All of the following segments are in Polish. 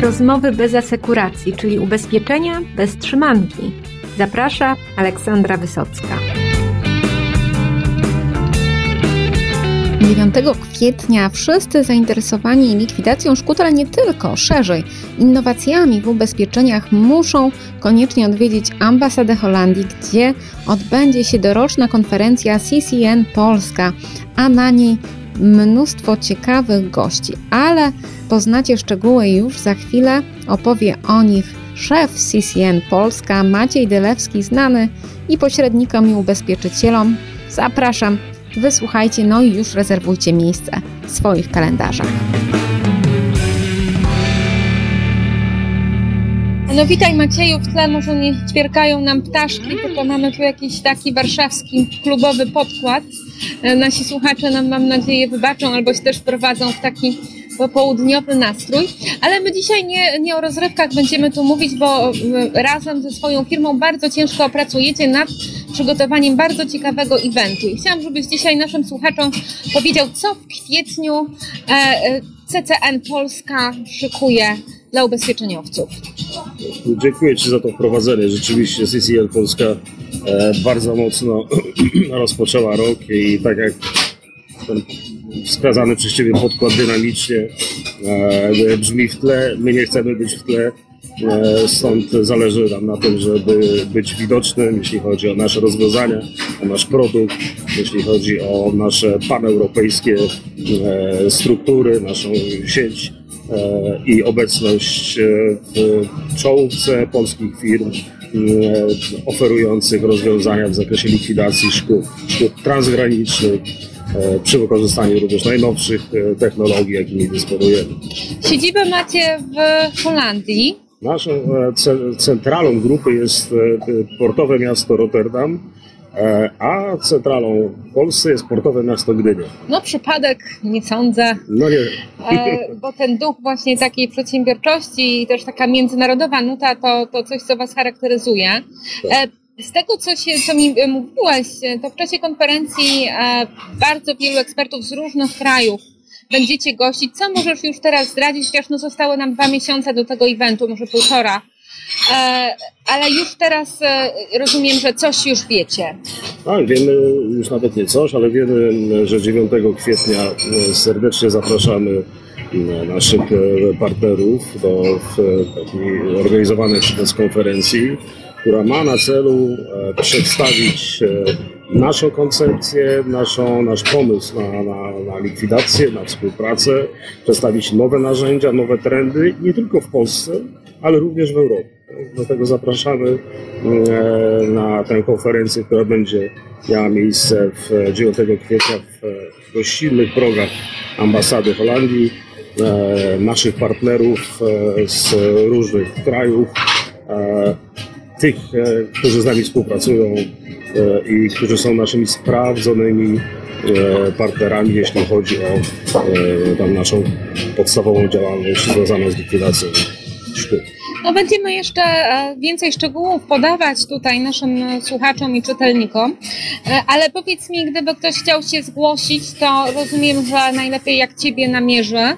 rozmowy bez asekuracji, czyli ubezpieczenia bez trzymanki. Zaprasza Aleksandra Wysocka. 9 kwietnia wszyscy zainteresowani likwidacją szkód, ale nie tylko, szerzej, innowacjami w ubezpieczeniach muszą koniecznie odwiedzić ambasadę Holandii, gdzie odbędzie się doroczna konferencja CCN Polska, a na niej mnóstwo ciekawych gości, ale poznacie szczegóły już za chwilę. Opowie o nich szef CCN Polska Maciej Dylewski, znany i pośrednikom i ubezpieczycielom. Zapraszam, wysłuchajcie, no i już rezerwujcie miejsce w swoich kalendarzach. No witaj Macieju, w tle może nie ćwierkają nam ptaszki, tylko mamy tu jakiś taki warszawski klubowy podkład. E, nasi słuchacze nam mam nadzieję wybaczą albo się też prowadzą w taki popołudniowy nastrój. Ale my dzisiaj nie, nie o rozrywkach będziemy tu mówić, bo e, razem ze swoją firmą bardzo ciężko pracujecie nad przygotowaniem bardzo ciekawego eventu. I chciałam, żebyś dzisiaj naszym słuchaczom powiedział, co w kwietniu e, CCN Polska szykuje dla ubezpieczeniowców. Dziękuję Ci za to wprowadzenie. Rzeczywiście CCL Polska e, bardzo mocno rozpoczęła rok i tak jak ten wskazany przez Ciebie podkład dynamicznie e, brzmi w tle, my nie chcemy być w tle, e, stąd zależy nam na tym, żeby być widocznym, jeśli chodzi o nasze rozwiązania, o nasz produkt, jeśli chodzi o nasze paneuropejskie struktury, naszą sieć i obecność e, w czołówce polskich firm e, oferujących rozwiązania w zakresie likwidacji szkód, szkód transgranicznych, przy wykorzystaniu również najnowszych technologii, jakimi dysponujemy. Siedzibę macie w Holandii. Naszą centralą grupy jest portowe miasto Rotterdam, E, a centralą w Polsce jest portowe miasto Gdynia. No przypadek, nie sądzę. No nie. E, bo ten duch właśnie takiej przedsiębiorczości i też taka międzynarodowa nuta to, to coś, co Was charakteryzuje. Tak. E, z tego, co, się, co mi mówiłaś, to w czasie konferencji bardzo wielu ekspertów z różnych krajów będziecie gościć. Co możesz już teraz zdradzić, chociaż no zostały nam dwa miesiące do tego eventu, może półtora. E, ale już teraz e, rozumiem, że coś już wiecie. Tak, wiemy już nawet nie coś, ale wiemy, że 9 kwietnia e, serdecznie zapraszamy naszych partnerów do organizowanej przez konferencji, która ma na celu przedstawić naszą koncepcję, naszą, nasz pomysł na, na, na likwidację, na współpracę, przedstawić nowe narzędzia, nowe trendy, nie tylko w Polsce, ale również w Europie. Dlatego zapraszamy e, na tę konferencję, która będzie miała miejsce w 9 kwietnia w gościnnych progach ambasady Holandii, e, naszych partnerów e, z różnych krajów, tych, którzy z nami współpracują i którzy są naszymi sprawdzonymi partnerami, jeśli chodzi o tam naszą podstawową działalność związaną z likwidacją No będziemy jeszcze e, więcej szczegółów podawać tutaj naszym e, słuchaczom i czytelnikom, e, ale powiedz mi, gdyby ktoś chciał się zgłosić, to rozumiem, że najlepiej jak Ciebie namierzy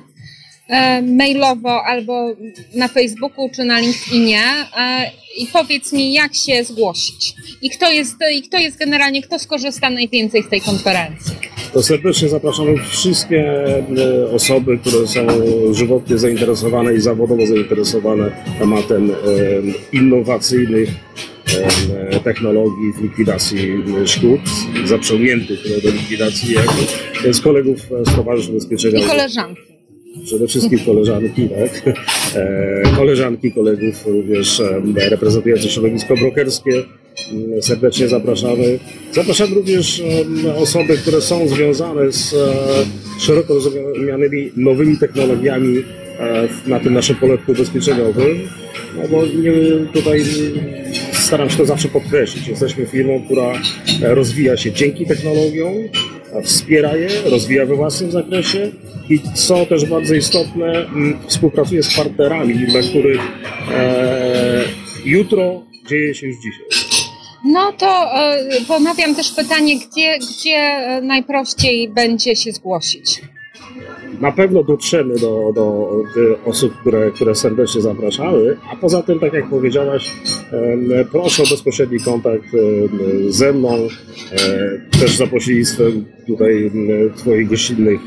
mailowo albo na Facebooku czy na LinkedInie. I powiedz mi, jak się zgłosić? I kto jest, i kto jest generalnie, kto skorzysta najwięcej z tej konferencji to serdecznie zapraszamy wszystkie e, osoby, które są żywotnie zainteresowane i zawodowo zainteresowane tematem e, innowacyjnych e, technologii w likwidacji szkód, zaprzągniętych do likwidacji, z kolegów z Towarzystwa Ubezpieczenia. I koleżanki przede wszystkim koleżanki, tak? koleżanki, kolegów również reprezentujących środowisko brokerskie, Mm, serdecznie zapraszamy. Zapraszamy również osoby, które są związane z e, szeroko rozumianymi nowymi technologiami e, na tym naszym poletku ubezpieczeniowym. No bo tutaj staram się to zawsze podkreślić. Jesteśmy firmą, która e, rozwija się dzięki technologiom, wspiera je, rozwija we własnym zakresie i co też bardzo istotne, współpracuje z partnerami, dla których jutro dzieje się już dzisiaj. No to e, ponawiam też pytanie, gdzie, gdzie najprościej będzie się zgłosić? na pewno dotrzemy do, do osób, które, które serdecznie zapraszamy, a poza tym, tak jak powiedziałaś, proszę o bezpośredni kontakt ze mną, też za pośrednictwem tutaj Twoich gościnnych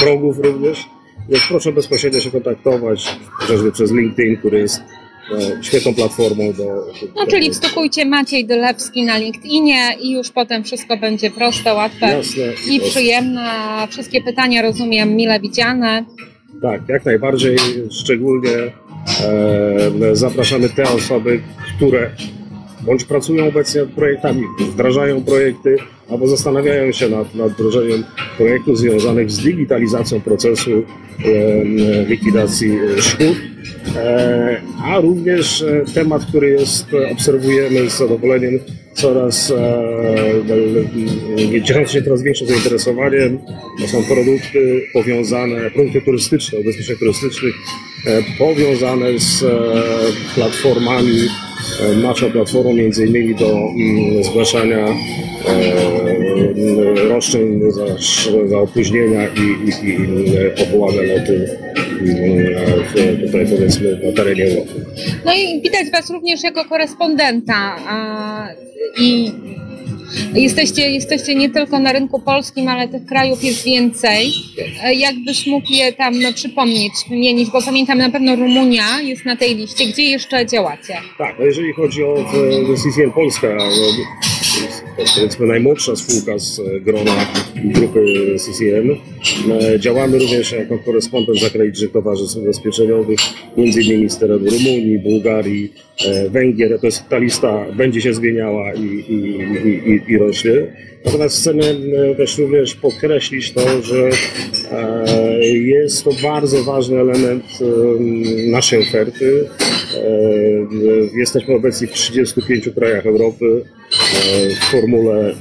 drogów również. Więc proszę bezpośrednio się kontaktować, chociażby przez LinkedIn, który jest e, świetną platformą do... No czyli wstukujcie Maciej Dolewski na LinkedInie i już potem wszystko będzie proste, łatwe Jasne, i przyjemne. Wszystkie pytania rozumiem mile widziane. Tak, jak najbardziej. Szczególnie e, zapraszamy te osoby, które bądź pracują obecnie nad projektami, wdrażają projekty, albo zastanawiają się nad, nad wdrożeniem projektów związanych z digitalizacją procesu e, likwidacji szkód, e, a również e, temat, który jest, obserwujemy z zadowoleniem coraz e, cieszący się coraz większym zainteresowaniem. To są produkty powiązane, produkty turystyczne, ubezpieczeń turystycznych, e, powiązane z e, platformami E, nasza platforma między innymi do mm, zgłaszania e, roszczeń za, za opóźnienia i, i, i powołane loty mm, tutaj powiedzmy na terenie Europy. No i widać Was również jako korespondenta i Jesteście, jesteście nie tylko na rynku polskim, ale tych krajów jest więcej. E, jakbyś mógł je tam przypomnieć, wymienić, bo pamiętam na pewno Rumunia jest na tej liście. Gdzie jeszcze działacie? Tak, no jeżeli chodzi o CCN Polska, no, powiedzmy najmłodsza spółka z grona grupy CCN. E, działamy również jako korespondent zagranicznych towarzystw ubezpieczeniowych, innymi z terenu Rumunii, Bułgarii, e, Węgier. To jest, ta lista będzie się zmieniała i, i, i, i rośnie. Natomiast chcemy e, też również podkreślić to, że jest to bardzo ważny element naszej oferty. Jesteśmy obecni w 35 krajach Europy w formule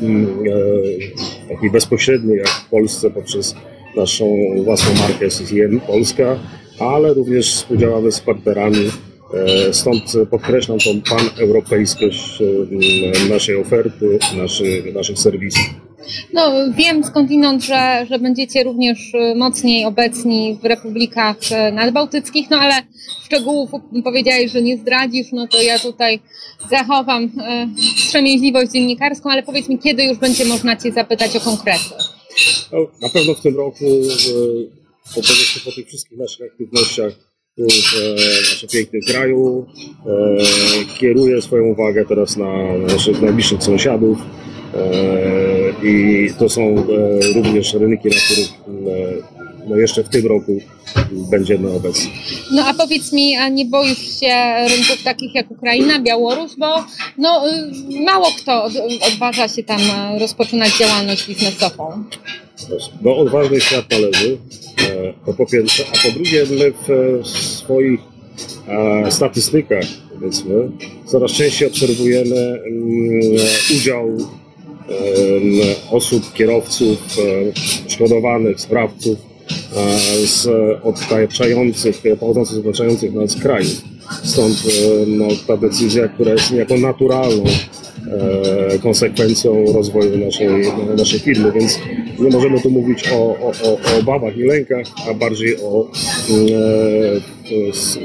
takiej bezpośredniej, jak w Polsce poprzez naszą własną markę CCM Polska, ale również współdziałamy z partnerami E, stąd podkreślam tą paneuropejskość e, naszej oferty, naszych, naszych serwisów. No, wiem skądinąd, że, że będziecie również e, mocniej obecni w republikach nadbałtyckich, no ale szczegółów powiedziałeś, że nie zdradzisz, no to ja tutaj zachowam wstrzemięźliwość dziennikarską, ale powiedz mi, kiedy już będzie można Cię zapytać o konkrety? No, na pewno w tym roku, po, po tych wszystkich naszych aktywnościach, w naszym pięknym kraju. E, kieruję swoją uwagę teraz na naszych najbliższych sąsiadów e, i to są e, również rynki, na których no jeszcze w tym roku będziemy obecni. No a powiedz mi, a nie boisz się rynków takich jak Ukraina, Białoruś, bo no, y, mało kto odważa się tam rozpoczynać działalność biznesową. Do odważnych świat należy, to po pierwsze, a po drugie my w swoich statystykach powiedzmy coraz częściej obserwujemy mm, udział osób, kierowców, szkodowanych, sprawców z otaczających, pochodzących z otaczających nas krajów. Stąd no, ta decyzja, która jest niejako naturalną konsekwencją rozwoju naszej, naszej firmy, więc nie możemy tu mówić o, o, o obawach i lękach, a bardziej o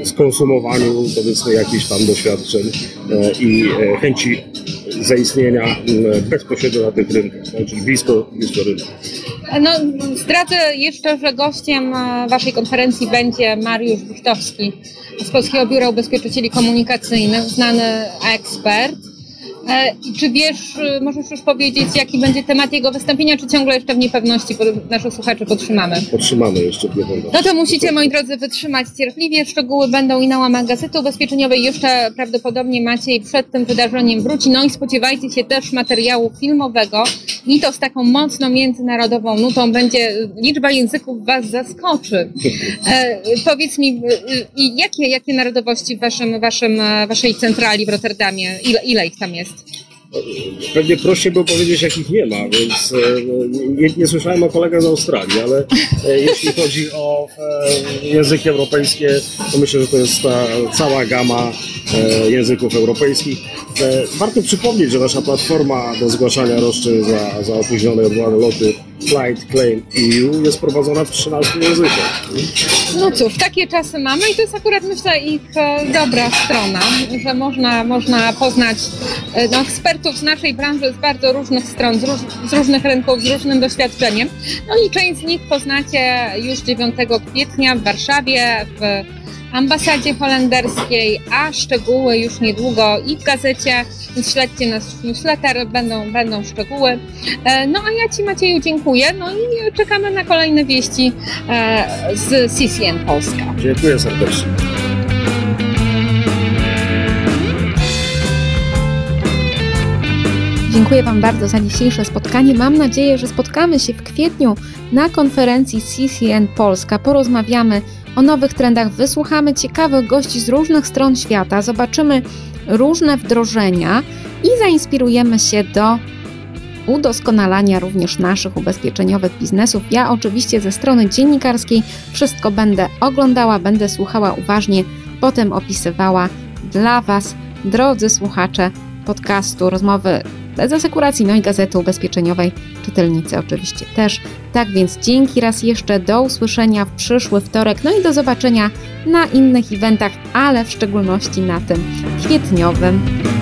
e, skonsumowaniu powiedzmy jakichś tam doświadczeń e, i e, chęci zaistnienia bezpośrednio na tych rynkach, czyli blisko, blisko rynku. No, zdradzę jeszcze, że gościem Waszej konferencji będzie Mariusz Wichtowski z Polskiego Biura Ubezpieczycieli Komunikacyjnych, znany ekspert. E, czy wiesz, y, możesz już powiedzieć, jaki będzie temat jego wystąpienia, czy ciągle jeszcze w niepewności naszych słuchaczy podtrzymamy? Podtrzymamy jeszcze w niepewności. No to musicie, moi drodzy, wytrzymać cierpliwie. Szczegóły będą i na łamach Gazety Ubezpieczeniowej. Jeszcze prawdopodobnie Maciej przed tym wydarzeniem wróci. No i spodziewajcie się też materiału filmowego i to z taką mocno międzynarodową nutą. Będzie, liczba języków Was zaskoczy. E, powiedz mi, y, jakie, jakie narodowości w waszym, waszym, Waszej centrali w Rotterdamie? Ile, ile ich tam jest? Pewnie prościej było powiedzieć, jakich nie ma, więc e, nie, nie słyszałem o kolegach z Australii, ale e, jeśli chodzi o e, języki europejskie, to myślę, że to jest ta cała gama języków europejskich. Warto przypomnieć, że nasza platforma do zgłaszania roszczeń za, za opóźnione odwołane loty Flight Claim EU jest prowadzona w 13 językach. No cóż, takie czasy mamy i to jest akurat myślę ich e, dobra strona, że można, można poznać e, no, ekspertów z naszej branży z bardzo różnych stron, z, róż, z różnych rynków, z różnym doświadczeniem. No i część z nich poznacie już 9 kwietnia w Warszawie w ambasadzie holenderskiej, a szczegóły już niedługo i w gazecie, śledźcie nasz newsletter, będą, będą szczegóły. E, No a ja Ci Macieju dziękuję, no i czekamy na kolejne wieści e, z CCN Polska. Dziękuję serdecznie. Dziękuję Wam bardzo za dzisiejsze spotkanie. Mam nadzieję, że spotkamy się w kwietniu na konferencji CCN Polska. Porozmawiamy o nowych trendach, wysłuchamy ciekawych gości z różnych stron świata, zobaczymy różne wdrożenia i zainspirujemy się do udoskonalania również naszych ubezpieczeniowych biznesów. Ja oczywiście ze strony dziennikarskiej wszystko będę oglądała, będę słuchała uważnie, potem opisywała dla Was, drodzy słuchacze podcastu, rozmowy z asekuracji, no i gazety ubezpieczeniowej, czytelnicy oczywiście też. Tak więc dzięki raz jeszcze, do usłyszenia w przyszły wtorek, no i do zobaczenia na innych eventach, ale w szczególności na tym kwietniowym.